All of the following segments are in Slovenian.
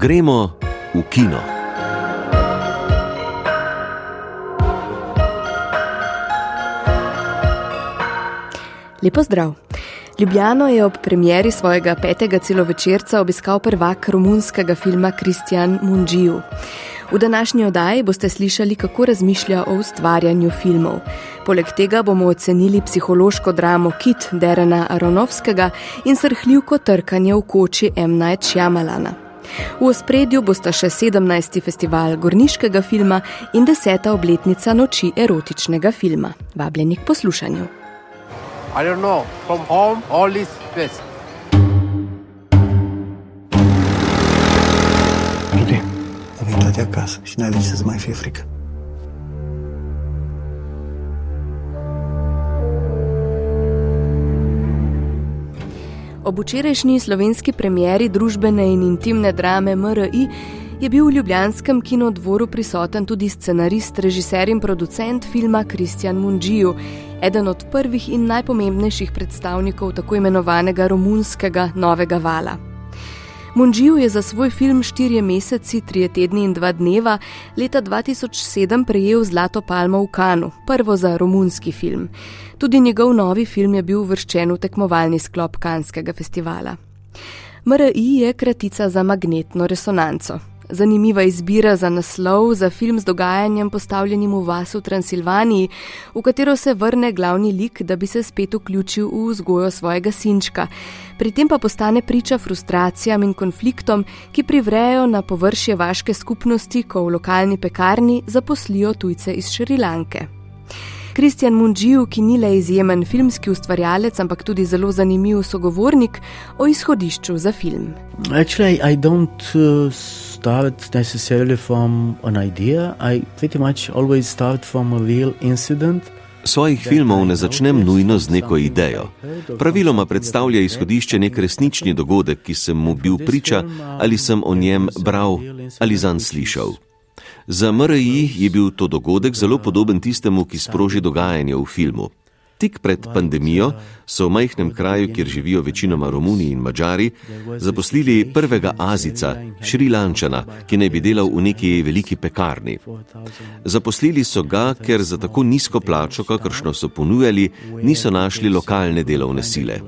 Gremo v kino. Lepo zdrav. Ljubljano je ob premjeri svojega petega celovečerca obiskal prvak romunskega filma Kristjan Munđiju. V današnji oddaji boste slišali, kako razmišlja o ustvarjanju filmov. Poleg tega bomo ocenili psihološko dramo Kit Derena Aronovskega in srhljivko trkanje v koči M. Night Shyamalana. V ospredju bosta še 17. festival gorniškega filma in 10. obletnica noči erotičnega filma. Vabljeni k poslušanju. I don't know. From home, all is best. Iubi, am intrat de acasă și n-ai de ce să mai fie Ob včerajšnji slovenski premjeri družbene in intimne drame MRI je bil v Ljubljanskem kinodvoru prisoten tudi scenarist, režiser in producent filma Kristjan Munđiju, eden od prvih in najpomembnejših predstavnikov tako imenovanega romunskega novega vala. Munđiju je za svoj film Štirje meseci, trije tedni in dva dneva leta 2007 prejel Zlato palmo v Kanu, prvo za romunski film. Tudi njegov novi film je bil uvrščen v tekmovalni sklop Kanskega festivala. MRI je kratica za magnetno resonanco. Zanimiva izbira za naslov za film z dogajanjem postavljenim v vas v Transilvaniji, v katero se vrne glavni lik, da bi se spet vključil v vzgojo svojega sinčka. Pri tem pa postane priča frustracijam in konfliktom, ki privrejo na površje vaške skupnosti, ko v lokalni pekarni zaposlijo tujce iz Šrilanke. Kristjan Munđiju, ki ni le izjemen filmski ustvarjalec, ampak tudi zelo zanimiv sogovornik o izhodišču za film. Actually, I don't uh, start necessarily from an idea. I pretty much always start from a real incident. Svojih filmov ne začnem nujno z neko idejo. Praviloma predstavlja izhodišče nek resnični dogodek, ki sem mu bil priča ali sem o njem bral ali zanj slišal. Za MRI je bil to dogodek zelo podoben tistemu, ki sproži dogajanje v filmu. Tik pred pandemijo so v majhnem kraju, kjer živijo večinoma Romuni in Mačari, zaposlili prvega Azica, Šrilančana, ki naj bi delal v neki veliki pekarni. Zaposlili so ga, ker za tako nizko plačo, kakršno so ponujali, niso našli lokalne delovne sile.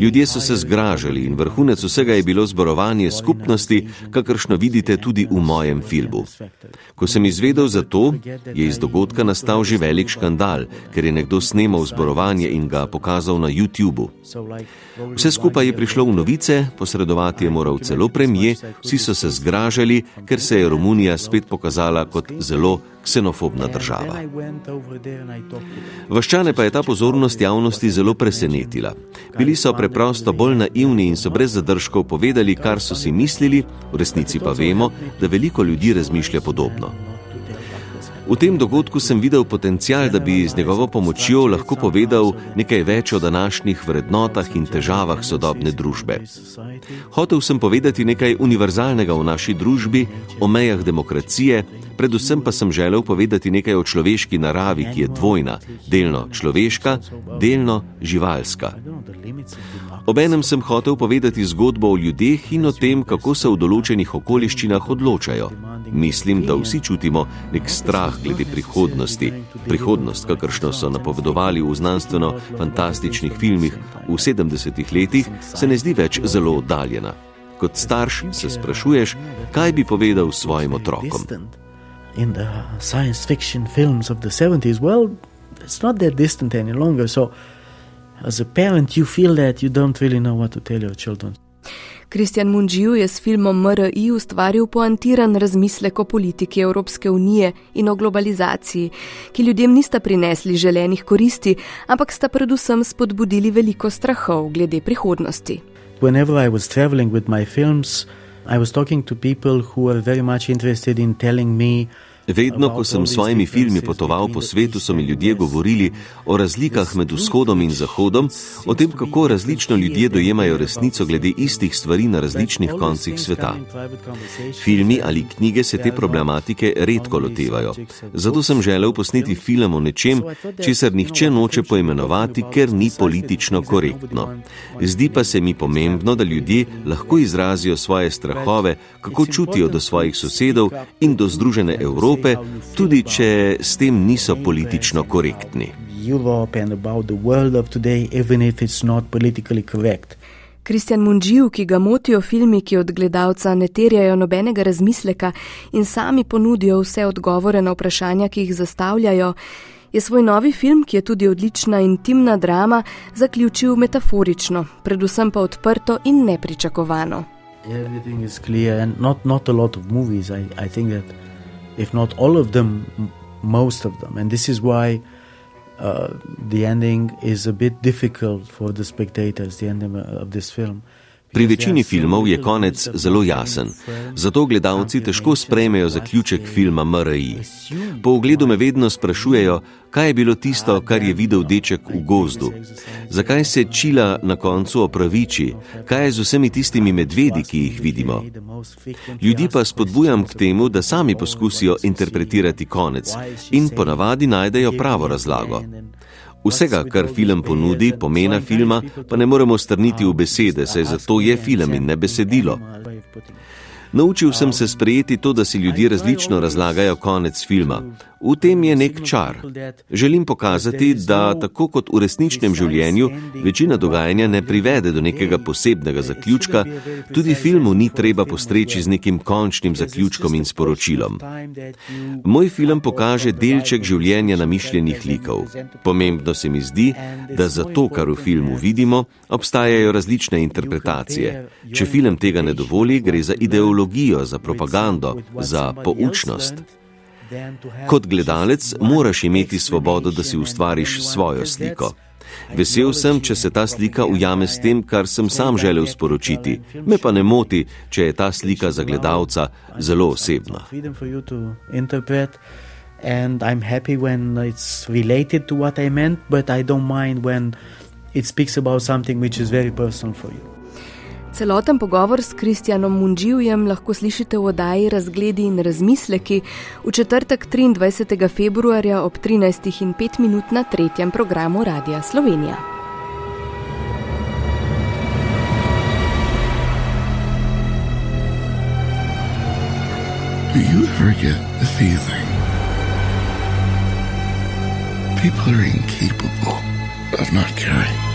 Ljudje so se zgražali in vrhunec vsega je bilo zborovanje skupnosti, kakršno vidite tudi v mojem filmu. Ko sem izvedel za to, je iz dogodka nastal že velik škandal, ker je nekdo snemal zborovanje in ga pokazal na YouTubu. Vse skupaj je prišlo v novice, posredovati je moral celo premije, vsi so se zgražali, ker se je Romunija spet pokazala kot zelo ksenofobna država. Vaščane pa je ta pozornost javnosti zelo presenetila. Bili so preprosto bolj naivni in so brez zadržkov povedali, kar so si mislili, v resnici pa vemo, da veliko ljudi razmišlja podobno. V tem dogodku sem videl potencial, da bi z njegovo pomočjo lahko povedal nekaj več o današnjih vrednotah in težavah sodobne družbe. Hotev sem povedati nekaj univerzalnega v naši družbi, o mejah demokracije, predvsem pa sem želel povedati nekaj o človeški naravi, ki je dvojna, delno človeška, delno živalska. Obenem sem hotel povedati zgodbo o ljudeh in o tem, kako se v določenih okoliščinah odločajo. Mislim, da vsi čutimo nek strah glede prihodnosti. Prihodnost, kakršno so napovedovali v znanstveno-fantastičnih filmih v 70-ih letih, se ne zdi več zelo oddaljena. Kot starš se sprašuješ, kaj bi povedal svojim otrokom. In the science fiction films of the 70s, well, it's not that distant any longer. So, as a parent, you feel that you don't really know what to tell your children. Kristjan Munđiju je s filmom MRI ustvaril poantiran razmislek o politiki Evropske unije in o globalizaciji, ki ljudem nista prinesli želenih koristi, ampak sta predvsem spodbudili veliko strahov glede prihodnosti. Whenever I was traveling with my films, I was talking to people who were very much interested in telling me Vedno, ko sem s svojimi filmi potoval po svetu, so mi ljudje govorili o razlikah med vzhodom in zahodom, o tem, kako različno ljudje dojemajo resnico glede istih stvari na različnih koncih sveta. Filmi ali knjige se te problematike redko lotevajo. Zato sem želel posneti film o nečem, česar nihče noče poimenovati, ker ni politično korektno. Zdi pa se mi pomembno, da ljudje lahko izrazijo svoje strahove, kako čutijo do svojih sosedov in do Združene Evrope. Evrope, tudi če s tem niso politično korektni. Kristjan Munživ, ki ga motijo filmi, ki od gledalca ne terjajo nobenega razmisleka in sami ponudijo vse odgovore na vprašanja, ki jih zastavljajo, je svoj novi film, ki je tudi odlična intimna drama, zaključil metaforično, predvsem pa odprto in nepričakovano. Everything is clear and not, not a lot of movies. I, I think that if not all of them, most of them. And this is why uh, the ending is a bit difficult for the spectators, the ending of this film. Pri večini filmov je konec zelo jasen, zato gledalci težko sprejmejo zaključek filma MRI. Po ogledu me vedno sprašujejo, kaj je bilo tisto, kar je videl deček v gozdu, zakaj se čila na koncu opraviči, kaj je z vsemi tistimi medvedi, ki jih vidimo. Ljudi pa spodbujam k temu, da sami poskusijo interpretirati konec in ponavadi najdejo pravo razlago. Vsega, kar film ponudi, pomena filma, pa ne moremo strniti v besede, saj zato je film in ne besedilo. Naučil sem se sprejeti to, da si ljudje različno razlagajo konec filma. V tem je nek čar. Želim pokazati, da tako kot v resničnem življenju večina dogajanja ne privede do nekega posebnega zaključka, tudi filmu ni treba postreči z nekim končnim zaključkom in sporočilom. Moj film pokaže delček življenja namišljenih likov. Pomembno se mi zdi, da za to, kar v filmu vidimo, obstajajo različne interpretacije. Če film tega ne dovoli, gre za ideologijo, za propagando, za poučnost. Kot gledalec moraš imeti svobodo, da si ustvariš svojo sliko. Vesel sem, če se ta slika ujame s tem, kar sem sam želel sporočiti. Me pa ne moti, če je ta slika za gledalca zelo osebna. And I'm happy when it's related to what I meant, but I don't mind when it speaks about something which is very personal for you. Celoten pogovor s Kristjanom Munživjem lahko slišite v oddaji Razgledi in razmisleki v četrtek 23. februarja ob 13.05 minut na tretjem programu Radia Slovenija. Do you ever get the feeling people are incapable of not caring?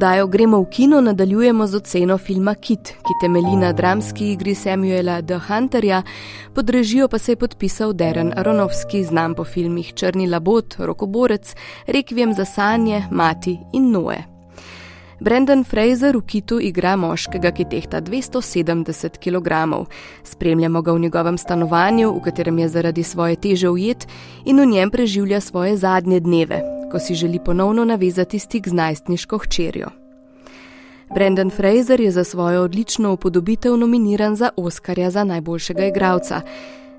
Odajo Gremo v kino nadaljujemo z oceno filma Kit, ki temelji na dramski igri Samuela D. Hunterja, pod režijo pa se je podpisal Darren Aronovski, znam po filmih Črni labot, Rokoborec, Rekviem za sanje, Mati in Noe. Brendan Fraser v kitu igra moškega, ki tehta 270 kg. Spremljamo ga v njegovem stanovanju, v katerem je zaradi svoje teže ujet in v njem preživlja svoje zadnje dneve, ko si želi ponovno navezati stik z najstniško hčerjo. Brendan Fraser je za svojo odlično upodobitev nominiran za Oskarja za najboljšega igralca.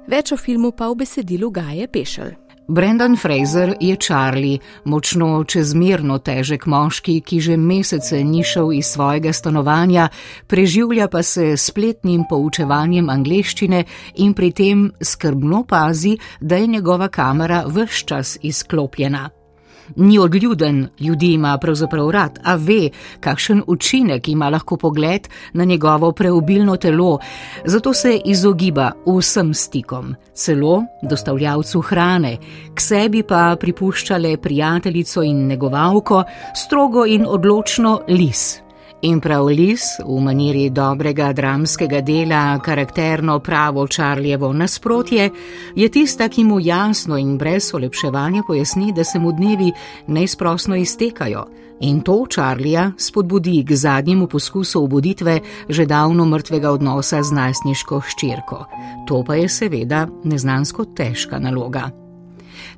Več o filmu pa v besedilu Gaje Pešel. Brendan Fraser je Charlie, močno čezmerno težek moški, ki že mesece ni šel iz svojega stanovanja, preživlja pa se spletnim poučevanjem angleščine in pri tem skrbno pazi, da je njegova kamera vse čas izklopljena ni odljuden, ljudi ima pravzaprav rad, a ve, kakšen učinek ima lahko pogled na njegovo preobilno telo, zato se izogiba vsem stikom, celo dostavljavcu hrane, k sebi pa pripuščale prijateljico in negovalko, strogo in odločno lis. In prav Lis, v maniri dobrega dramskega dela, karakterno pravo Čarljevo nasprotje, je tista, ki mu jasno in brez olepševanja pojasni, da se mu dnevi neizprosno iztekajo. In to Čarlija spodbudi k zadnjemu poskusu obuditve že davno mrtvega odnosa z najstniško hčerko. To pa je seveda neznansko težka naloga.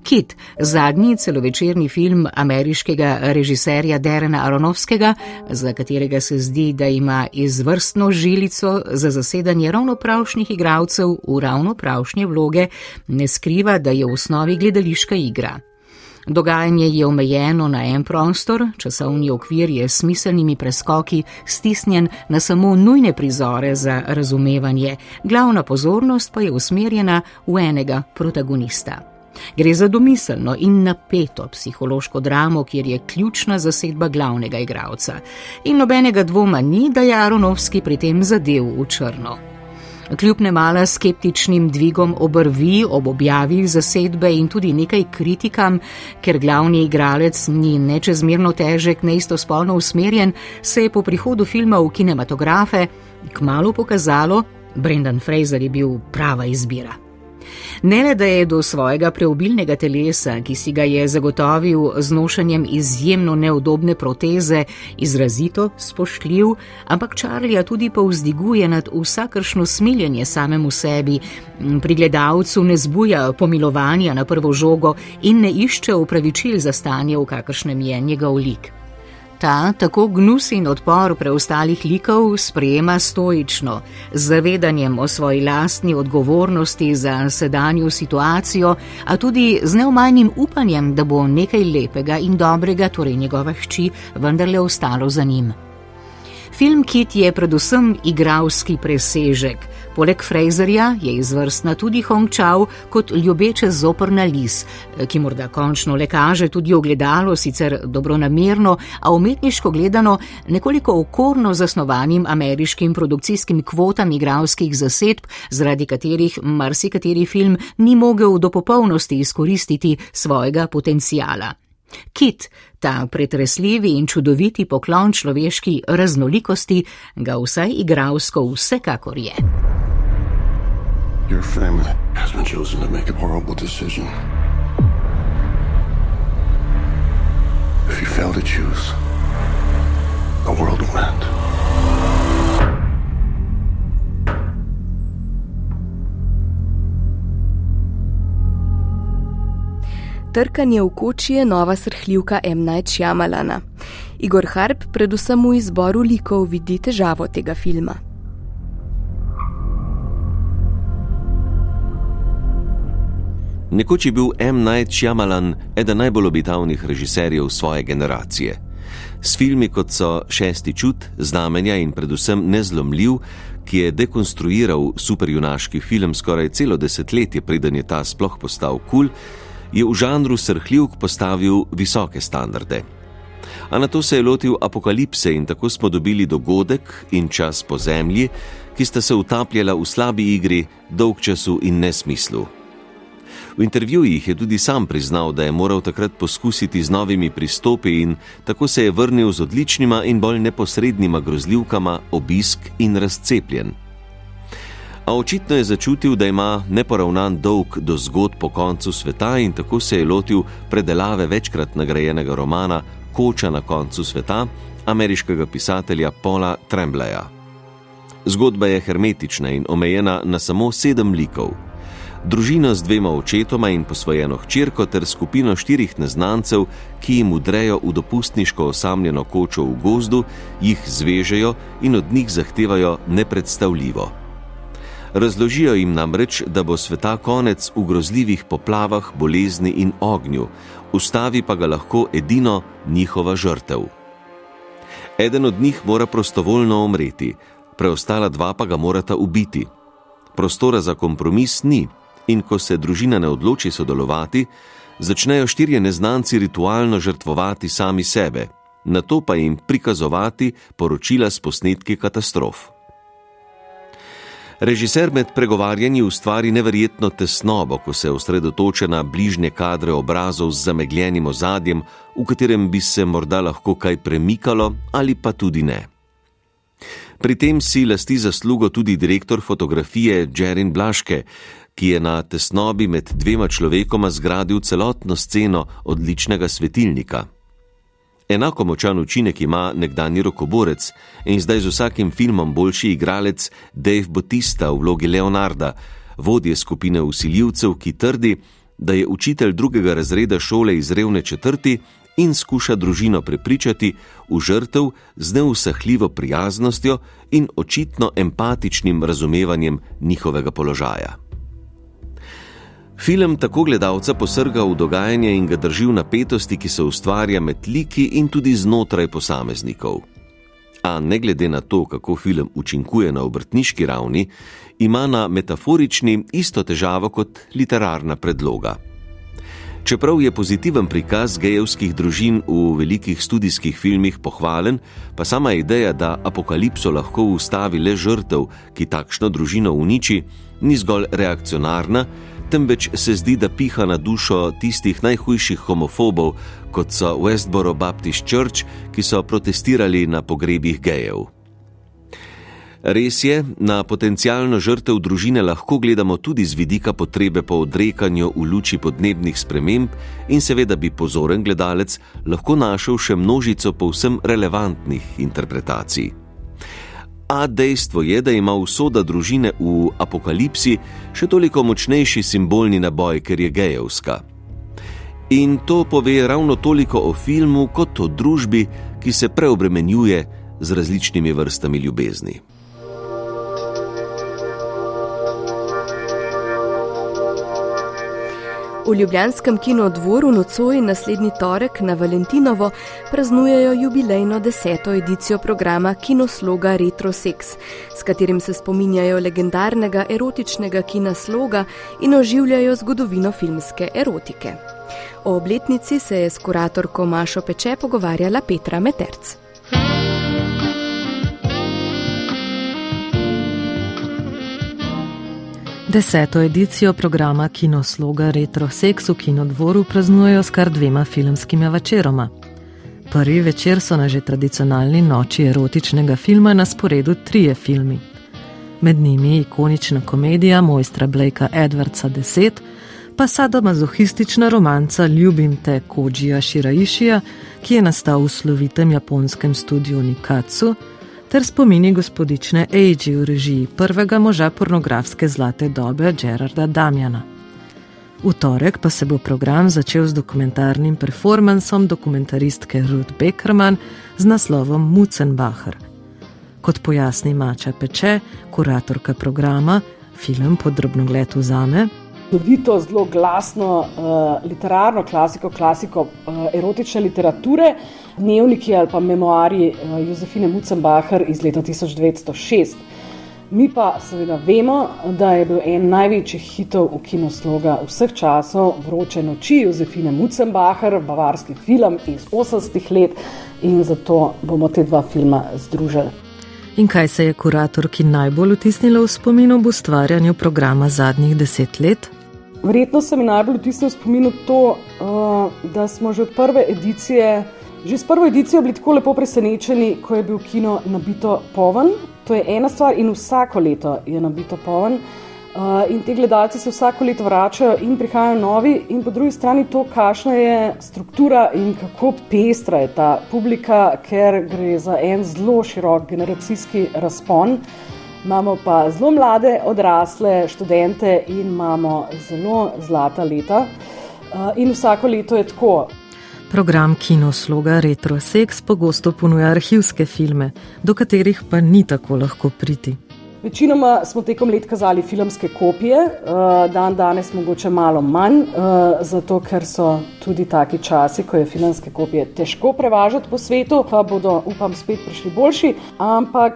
Kit, zadnji celovečerni film ameriškega režiserja Derena Aronovskega, za katerega se zdi, da ima izvrstno žilico za zasedanje ravnopravšnjih igralcev v ravnopravšnje vloge, ne skriva, da je v osnovi gledališka igra. Dogajanje je omejeno na en prostor, časovni okvir je s smiselnimi preskoki stisnjen na samo nujne prizore za razumevanje, glavna pozornost pa je usmerjena v enega protagonista. Gre za domiselno in napeto psihološko dramo, kjer je ključna zasedba glavnega igralca. In nobenega dvoma ni, da je Aronovski pri tem zadev v črno. Kljub nemala skeptičnim dvigom obrvi ob objavi zasedbe in tudi nekaj kritikam, ker glavni igralec ni nečezmerno težek, ne istospolno usmerjen, se je po prihodu filma v kinematografe kmalo pokazalo, Brendan Fraser je bil prava izbira. Ne le, da je do svojega preobilnega telesa, ki si ga je zagotovil z nošenjem izjemno neudobne proteze, izrazito spoštljiv, ampak Čarlija tudi povzdiguje nad vsakršno smiljenje samemu sebi, pri gledalcu ne zbuja pomilovanja na prvo žogo in ne išče upravičil za stanje, v kakršnem je njegov lik ta tako gnus in odpor preostalih likov sprejema stoično, z zavedanjem o svoji lastni odgovornosti za sedanjo situacijo, a tudi z neumajnim upanjem, da bo nekaj lepega in dobrega, torej njegova hči, vendarle ostalo za njim. Film Kit je predvsem igralski presežek. Poleg Fraserja je izvrstna tudi Hong Chao kot ljubeče zoprna lis, ki morda končno le kaže tudi ogledalo, sicer dobronamerno, a umetniško gledano nekoliko okorno zasnovanim ameriškim produkcijskim kvotam igralskih zasedb, zaradi katerih marsikateri film ni mogel do popolnosti izkoristiti svojega potencijala. Kit, ta pretresljivi in čudoviti poklon človeški raznolikosti, ga vsaj igralsko vsekakor je. Your family has been chosen to make a horrible decision. If you fail to choose, the world will end. Trkanje v koči je nova srhljivka M. Night Shyamalana. Igor Harp predvsem v izboru likov vidi težavo tega filma. Nekoč je bil M. Night Shyamalan eden najbolj obetavnih režiserjev svoje generacije. S filmi kot so Šesti čut, Znamenja in predvsem Nezlomljiv, ki je dekonstruiral superjunaški film skoraj celo desetletje, preden je ta sploh postal kul, cool, je v žanru srhljivk postavil visoke standarde. A na to se je lotil apokalipse in tako smo dobili dogodek in čas po zemlji, ki sta se utapljala v slabi igri, dolg času in nesmislu. V intervjujih je tudi sam priznal, da je moral takrat poskusiti z novimi pristopi in tako se je vrnil z odličnima in bolj neposrednima grozljivkama obisk in razcepljen a očitno je začutil, da ima neporavnan dolg do zgodb po koncu sveta in tako se je lotil predelave večkrat nagrajenega romana Koča na koncu sveta ameriškega pisatelja Paula Trembleja. Zgodba je hermetična in omejena na samo sedem likov. Družina z dvema očetoma in posvojeno hčerko ter skupino štirih neznancev, ki jim udrejo v dopustniško osamljeno kočo v gozdu, jih zvežejo in od njih zahtevajo nepredstavljivo. Razložijo jim namreč, da bo sveta konec v grozljivih poplavah, bolezni in ognju, ustavi pa ga lahko edino njihova žrtev. Eden od njih mora prostovoljno umreti, preostala dva pa ga morata ubiti. Prostora za kompromis ni in ko se družina ne odloči sodelovati, začnejo štirje neznanci ritualno žrtvovati sami sebe, na to pa jim prikazovati poročila s posnetki katastrof. Režiser med pregovarjanji ustvari neverjetno tesnobo, ko se osredotoča na bližnje kadre obrazov z zamegljenim ozadjem, v katerem bi se morda lahko kaj premikalo ali pa tudi ne. Pri tem si lasti zaslugo tudi direktor fotografije Jerin Blaške, ki je na tesnobi med dvema človekoma zgradil celotno sceno odličnega svetilnika. Enako močan učinek ima nekdani rokoborec in zdaj z vsakim filmom boljši igralec Dave Bautista v vlogi Leonarda, vodje skupine usiljivcev, ki trdi, da je učitelj drugega razreda šole iz revne četrti in skuša družino prepričati v žrtev z neusahljivo prijaznostjo in očitno empatičnim razumevanjem njihovega položaja. Film tako gledalca posrga v dogajanje in ga drži v napetosti, ki se ustvarja med liki in tudi znotraj posameznikov. A ne glede na to, kako film učinkuje na obrtniški ravni, ima na metaforični isto težavo kot literarna predloga. Čeprav je pozitiven prikaz gejevskih družin v velikih študijskih filmih pohvalen, pa sama ideja, da apokalipso lahko ustavi le žrtev, ki takšno družino uniči, ni zgolj reakcionarna, temveč se zdi, da piha na dušo tistih najhujših homofobov, kot so Westboro Baptist Church, ki so protestirali na pogrebih gejev. Res je, na potencijalno žrtev družine lahko gledamo tudi z vidika potrebe po odrekanju v luči podnebnih sprememb in seveda bi pozoren gledalec lahko našel še množico povsem relevantnih interpretacij. A dejstvo je, da ima usoda družine v apokalipsi še toliko močnejši simbolni naboj, ker je gejevska. In to pove ravno toliko o filmu kot o družbi, ki se preobremenjuje z različnimi vrstami ljubezni. V Ljubljanskem kinodvoru nocoj naslednji torek na Valentinovo praznujejo jubilejno deseto edicijo programa Kinosloga Retro Sex, s katerim se spominjajo legendarnega erotičnega kina sloga in oživljajo zgodovino filmske erotike. O obletnici se je s kuratorko Mašo Peče pogovarjala Petra Meterc. Deseto edicijo programa Kinosloga Retro Sex v Kinodvoru praznujejo s kar dvema filmskima večeroma. Prvi večer so na že tradicionalni noči erotičnega filma na sporedu trije filmi. Med njimi ikonična komedija mojstra Blakea Edwardsa 10, pa sadomazohistična romanca Ljubim te Kojija Shiraishija, ki je nastal v slovitem japonskem studiu Nikatsu, ter spomini gospodične Eiji v režiji prvega moža pornografske zlate dobe Gerarda Damjana. V torek pa se bo program začel z dokumentarnim performansom dokumentaristke Ruth Beckerman z naslovom Mucenbacher. Kot pojasni Mača Peče, kuratorka programa, film podrobno gled vzame. Dobito zelo glasno uh, literarno klasiko, klasiko uh, erotične literature dnevniki ali pa memoarji eh, Jozefine Mucenbacher iz leta 1906. Mi pa seveda vemo, da je bil en največjih hitov v kinosloga vseh časov Vroče noči Jozefine Mucenbacher, bavarski film iz 80-ih let in zato bomo te dva filma združili. In kaj se je kuratorki najbolj vtisnilo v spomin ob ustvarjanju programa zadnjih deset let? Verjetno se mi najbolj vtisnilo v spomin to, eh, da smo že od prve edicije Že s prvo edicijo bili tako lepo presenečeni, ko je bil kino nabito poln. To je ena stvar, in vsako leto je nabito poln. Uh, in ti gledalci se vsako leto vračajo in prihajajo novi, in po drugi strani to, kakšna je struktura in kako pestra je ta publika, ker gre za en zelo širok generacijski razpon. Imamo pa zelo mlade, odrasle študente in imamo zelo zlata leta. Uh, in vsako leto je tako. Program Kinosloga Retro Sex pogosto ponuja arhivske filme, do katerih pa ni tako lahko priti. Večinoma smo tekom let kazali filmske kopije, eh, dan danes mogoče malo manj, eh, zato ker so tudi taki časi, ko je filmske kopije težko prevažati po svetu, pa bodo, upam, spet prišli boljši. Ampak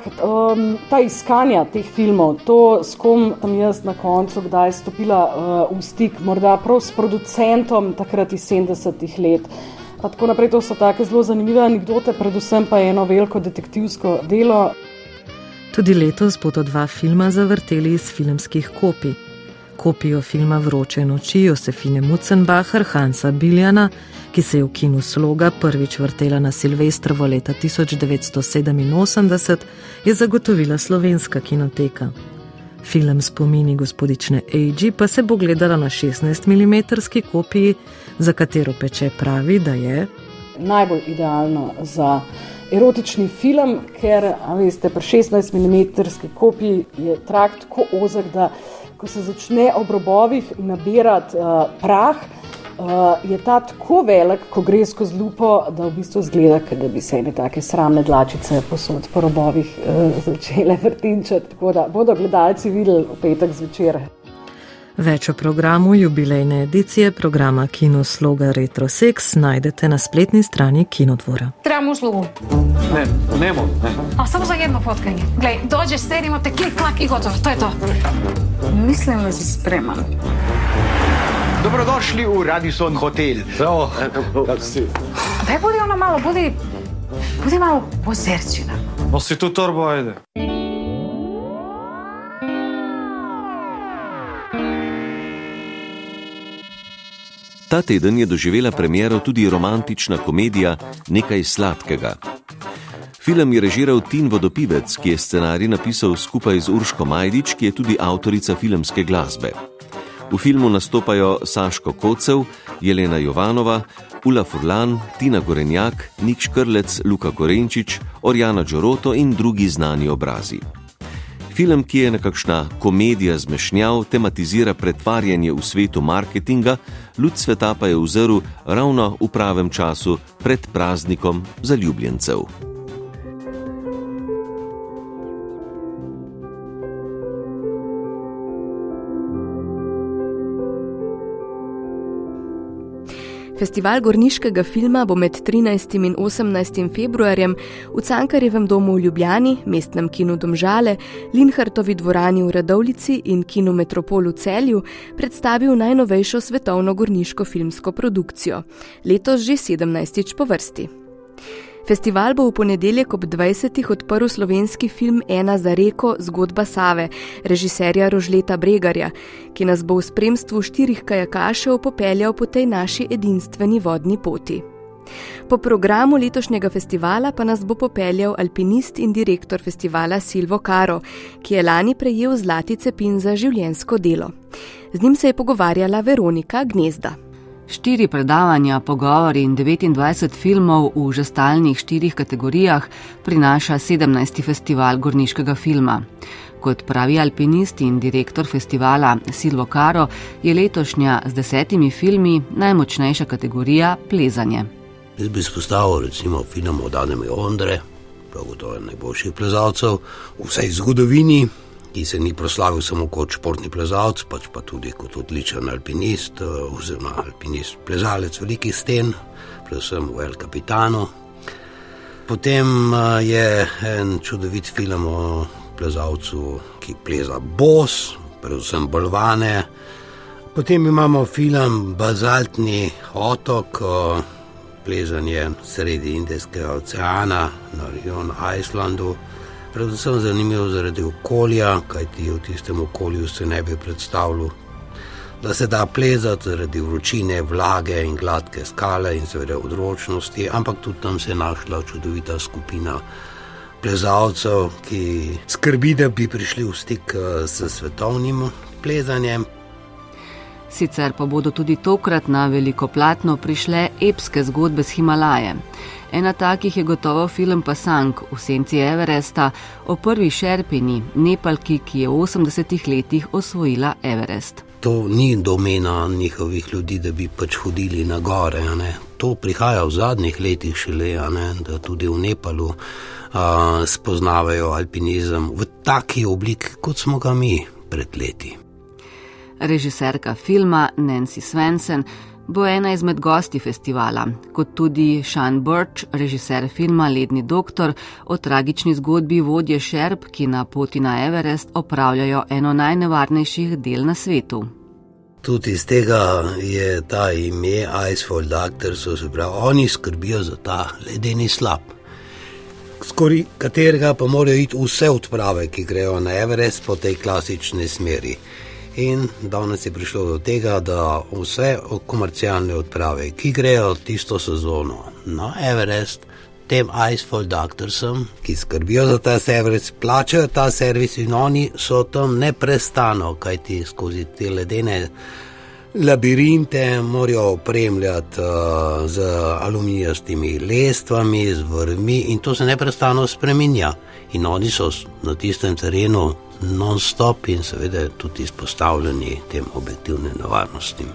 ta iskanja teh filmov, to, s kom sem jaz na koncu kdaj stopila uh, v stik, morda prav s producentom takrat iz 70-ih let. Pa tako naprej, to so tako zelo zanimive anekdote, predvsem pa eno veliko detektivsko delo. Tudi letos bodo dva filma zavrteli iz filmskih kopij. Kopijo filma Vroče noči Josefine Mucenbacher Hansa Biljana, ki se je v kinu Sloga prvič vrtela na Silvestrovo leta 1987, je zagotovila slovenska kinoteka. Film spomini gospodične Eiji pa se bo gledala na 16 mm kopiji, za katero peče pravi, da je najbolj idealno za erotični film, ker veste, pri 16 mm kopiji je trakt tako ozek, da ko se začne ob robovih nabirati uh, prah, uh, je ta tako velik, ko gre skozi lupo, da v bistvu zgleda, da bi se ene take sramne dlačice posod po robovih uh, začele vrtinčati. Tako da bodo gledalci videli v petek zvečer. Več o programu jubilejne edicije programa Kino Sloga Retro Sex najdete na spletni strani Kinodvora. Trebamo uslugu. Ne, nemo. Ne. A samo za jedno fotkanje. Glej, dođeš, sedimo te klik, klak i gotovo. To je to. Mislim da si spreman. Dobrodošli v Radisson Hotel. Evo, kako si? Daj budi ono malo, budi, budi malo pozerčina. Nosi tu torbo, ajde. Ta teden je doživela premiero tudi romantična komedija Nekaj sladkega. Film je režiral Tin Vodopivec, ki je scenarij napisal skupaj z Urško Majdič, ki je tudi avtorica filmske glasbe. V filmu nastopajo Saško Kocev, Jelena Jovanova, Ula Furlan, Tina Gorenjak, Nik Škrlec, Luka Korenčič, Orjana Đoroto in drugi znani obrazi. Film, ki je nekakšna komedija zmešnjav, tematizira pretvarjanje v svetu marketinga, ljud sveta pa je vzrl ravno v pravem času pred praznikom zaljubljencev. Festival gorniškega filma bo med 13. in 18. februarjem v Cankarjevem domu v Ljubljani, mestnem kinu Domžale, Linhartovi dvorani v Radovlici in kinu Metropolu Celju predstavil najnovejšo svetovno gorniško filmsko produkcijo, letos že 17. po vrsti. Festival bo v ponedeljek ob 20. odprl slovenski film Ena za reko zgodba Save, režiserja Rožleta Bregarja, ki nas bo v spremstvu štirih kajakašev popeljal po tej naši edinstveni vodni poti. Po programu letošnjega festivala pa nas bo popeljal alpinist in direktor festivala Silvo Caro, ki je lani prejel zlati cepin za življensko delo. Z njim se je pogovarjala Veronika Gnezda. Štiri predavanja, pogovori in 29 filmov v že stalnih štirih kategorijah prinaša 17. festival gorniškega filma. Kot pravi alpinist in direktor festivala Silvo Caro, je letošnja z desetimi filmi najmočnejša kategorija plezanje. Jaz bi izpostavil recimo film od Adama Ondre, prav gotovo najboljših plezalcev v vsej zgodovini ki se ni proslavil samo kot športni plezalec, pač pa tudi kot odličen alpinist, eh, oziroma alpinist, plezalec velikih sten, predvsem v El Capitano. Potem eh, je en čudovit film o plezalcu, ki pleza bos, predvsem bolvane. Potem imamo film Bazaltni otok, plezanje sredi Indijskega oceana na Rion Islandu predvsem zanimivo zaradi okolja, kajti v tistem okolju se ne bi predstavljal, da se da plezati zaradi vročine, vlage in gladke skale in seveda odročnosti, ampak tudi tam se je našla čudovita skupina. Plezalcev, ki skrbi, da bi prišli v stik eh, s svetovnim plezanjem. Sicer pa bodo tudi tokrat na veliko platno prišle epske zgodbe z Himalaje. Ena takih je gotovo film Pasang v senci Everesta o prvi šerpini, Nepalki, ki je v 80-ih letih osvojila Everest. To ni domena njihovih ljudi, da bi pač hodili na gore. To prihaja v zadnjih letih šele, da tudi v Nepalu a, spoznavajo alpinizem v taki obliki, kot smo ga mi pred leti. Režiserka filma Nancy Svensen bo ena izmed gosti festivala, kot tudi Sean Birch, režiser filma Ledni doktor, o tragični zgodbi vodje Šerp, ki na poti na Everest opravljajo eno najnevarnejših del na svetu. Tudi iz tega je ta ime Icefall Doctor, so se pravi, oni skrbijo za ta ledeni slab. Skori katerega pa morajo iti vse odprave, ki grejo na Everest po tej klasični smeri. In danes je prišlo do tega, da vse komercialne odprave, ki grejo tisto sezono na Everest, tem Icefall Doctorsom, ki skrbijo za ta servis, plačajo ta servis in oni so tam neprestano, kajti skozi te ledene labirinte morajo opremljati uh, z aluminijastimi lestvami, z vrmi in to se neprestano spreminja. In oni so na tistem terenu non-stop in seveda tudi izpostavljeni tem objektivnim nevarnostim.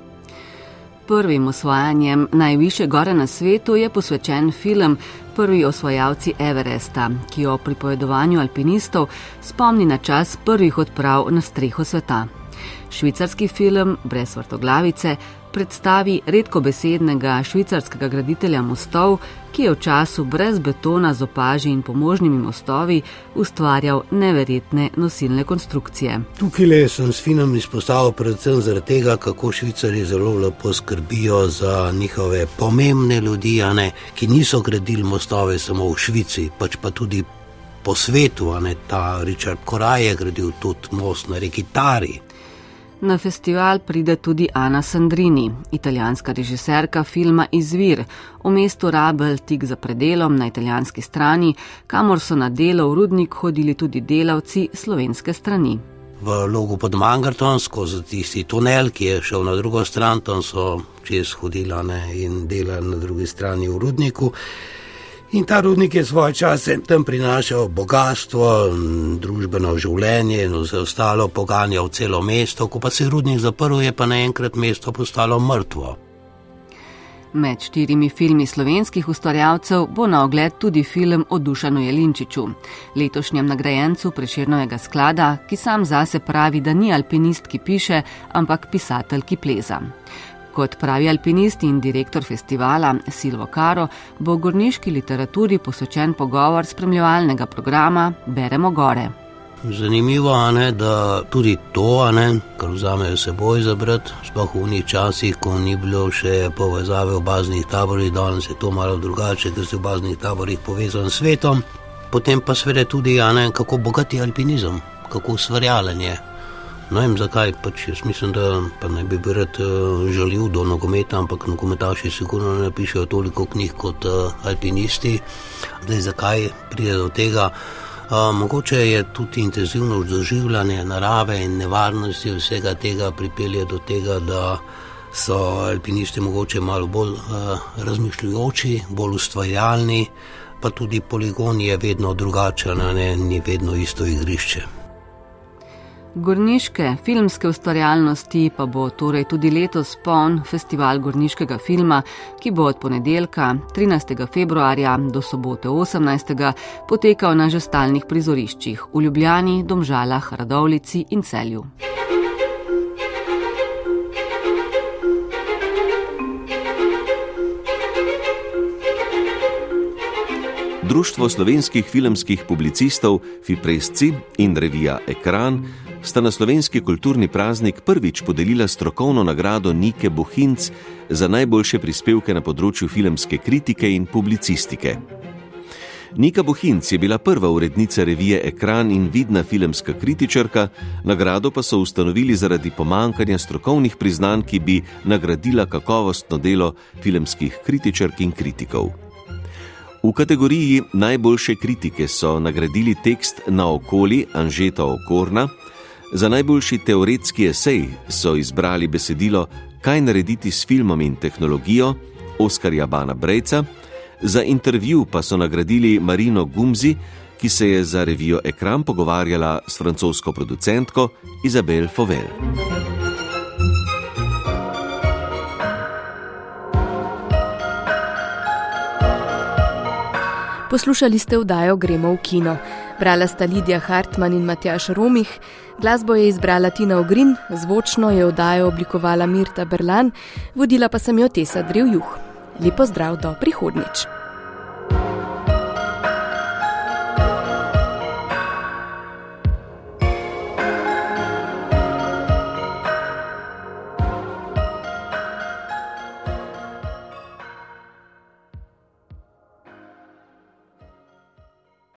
Prvim osvajanjem najviše gore na svetu je posvečen film Prvi osvajalci Everesta, ki o pripovedovanju alpinistov spomni na čas prvih odprav na streho sveta. Švicarski film Brez vrtoglavice predstavi redkobesednega švicarskega graditelja mostov, ki je v času brez betona z opaži in pomožnimi mostovi ustvarjal neverjetne nosilne konstrukcije. Tukaj le sem s filmom izpostavil predvsem zaradi tega, kako švicari zelo lepo skrbijo za njihove pomembne ljudi, ne, ki niso gradili mostove samo v Švici, pač pa tudi po svetu. Ne, ta Richard Koraj je gradil tudi most na reki Tari. Na festival pride tudi Ana Sandrini, italijanska režiserka filma Izvir v mestu Rabel tik za predelom na italijanski strani, kamor so na delo v rudnik hodili tudi delavci slovenske strani. V logu pod Mangartom, skozi tisti tunel, ki je šel na drugo stran, tam so čez hodila ne, in delali na drugi strani v rudniku. In ta rudnik je svoje čase tam prinašal bogatstvo, družbeno življenje in vse ostalo, poganjal celo mesto, ko pa se je rudnik zaprl, je pa naenkrat mesto postalo mrtvo. Med štirimi filmi slovenskih ustvarjalcev bo na ogled tudi film o Dušanu Jelinčiču, letošnjem nagrajencu preširnega sklada, ki sam zase pravi, da ni alpinist, ki piše, ampak pisatelj, ki pleza. Kot pravi alpinist in direktor festivala Silvo Karo, bo gorniški literaturi posvečen pogovor spremljevalnega programa Beremo gore. Zanimivo je, da tudi to, ne, kar vzamejo seboj za brat, sploh v njih časih, ko ni bilo še povezave v baznih taborih, danes je to malo drugače, ker se v baznih taborih povezan s svetom. Potem pa seveda tudi, ne, kako bogati alpinizem, kako ustvarjalen je. Ne vem zakaj, pač jaz mislim, da ne bi bil rad uh, žaljiv do nogometa, ampak nogometaši sigurno ne pišejo toliko knjig kot uh, alpinisti. Zdaj, zakaj pride do tega? Uh, mogoče je tudi intenzivno doživljanje narave in nevarnosti vsega tega pripelje do tega, da so alpinisti mogoče malo bolj uh, razmišljujoči, bolj ustvarjalni, pa tudi poligon je vedno drugačen, ne, ni vedno isto igrišče. Gorniške filmske ustvarjalnosti pa bo torej tudi letos poln festival gorniškega filma, ki bo od ponedeljka 13. februarja do sobote 18. potekal na že stalnih prizoriščih v Ljubljani, Domžalah, Radovlici in Celju. Društvo slovenskih filmskih publicistov Fipresci in revija Ekran sta na slovenski kulturni praznik prvič podelila strokovno nagrado Nike Bohinc za najboljše prispevke na področju filmske kritike in publicistike. Nika Bohinc je bila prva urednica revije Ekran in vidna filmska kritičarka, nagrado pa so ustanovili zaradi pomankanja strokovnih priznanj, ki bi nagradila kakovostno delo filmskih kritičark in kritikov. V kategoriji najboljše kritike so nagradili tekst Na okoli Anžeta Okorna, Za najboljši teoretski esej so izbrali besedilo Kaj narediti s filmom in tehnologijo Oskarja Bana Brejca, za intervju pa so nagradili Marino Gumzi, ki se je za revijo Ekran pogovarjala s francosko producentko Izabel Fovel. Poslušali ste vdajo Gremo v kino. Brala sta Lidija Hartmann in Matjaš Romih, glasbo je izbrala Tina Ogrin, zvočno je vdajo oblikovala Mirta Berlan, vodila pa sem jo Tesa Drevjuh. Lepo zdrav do prihodnič.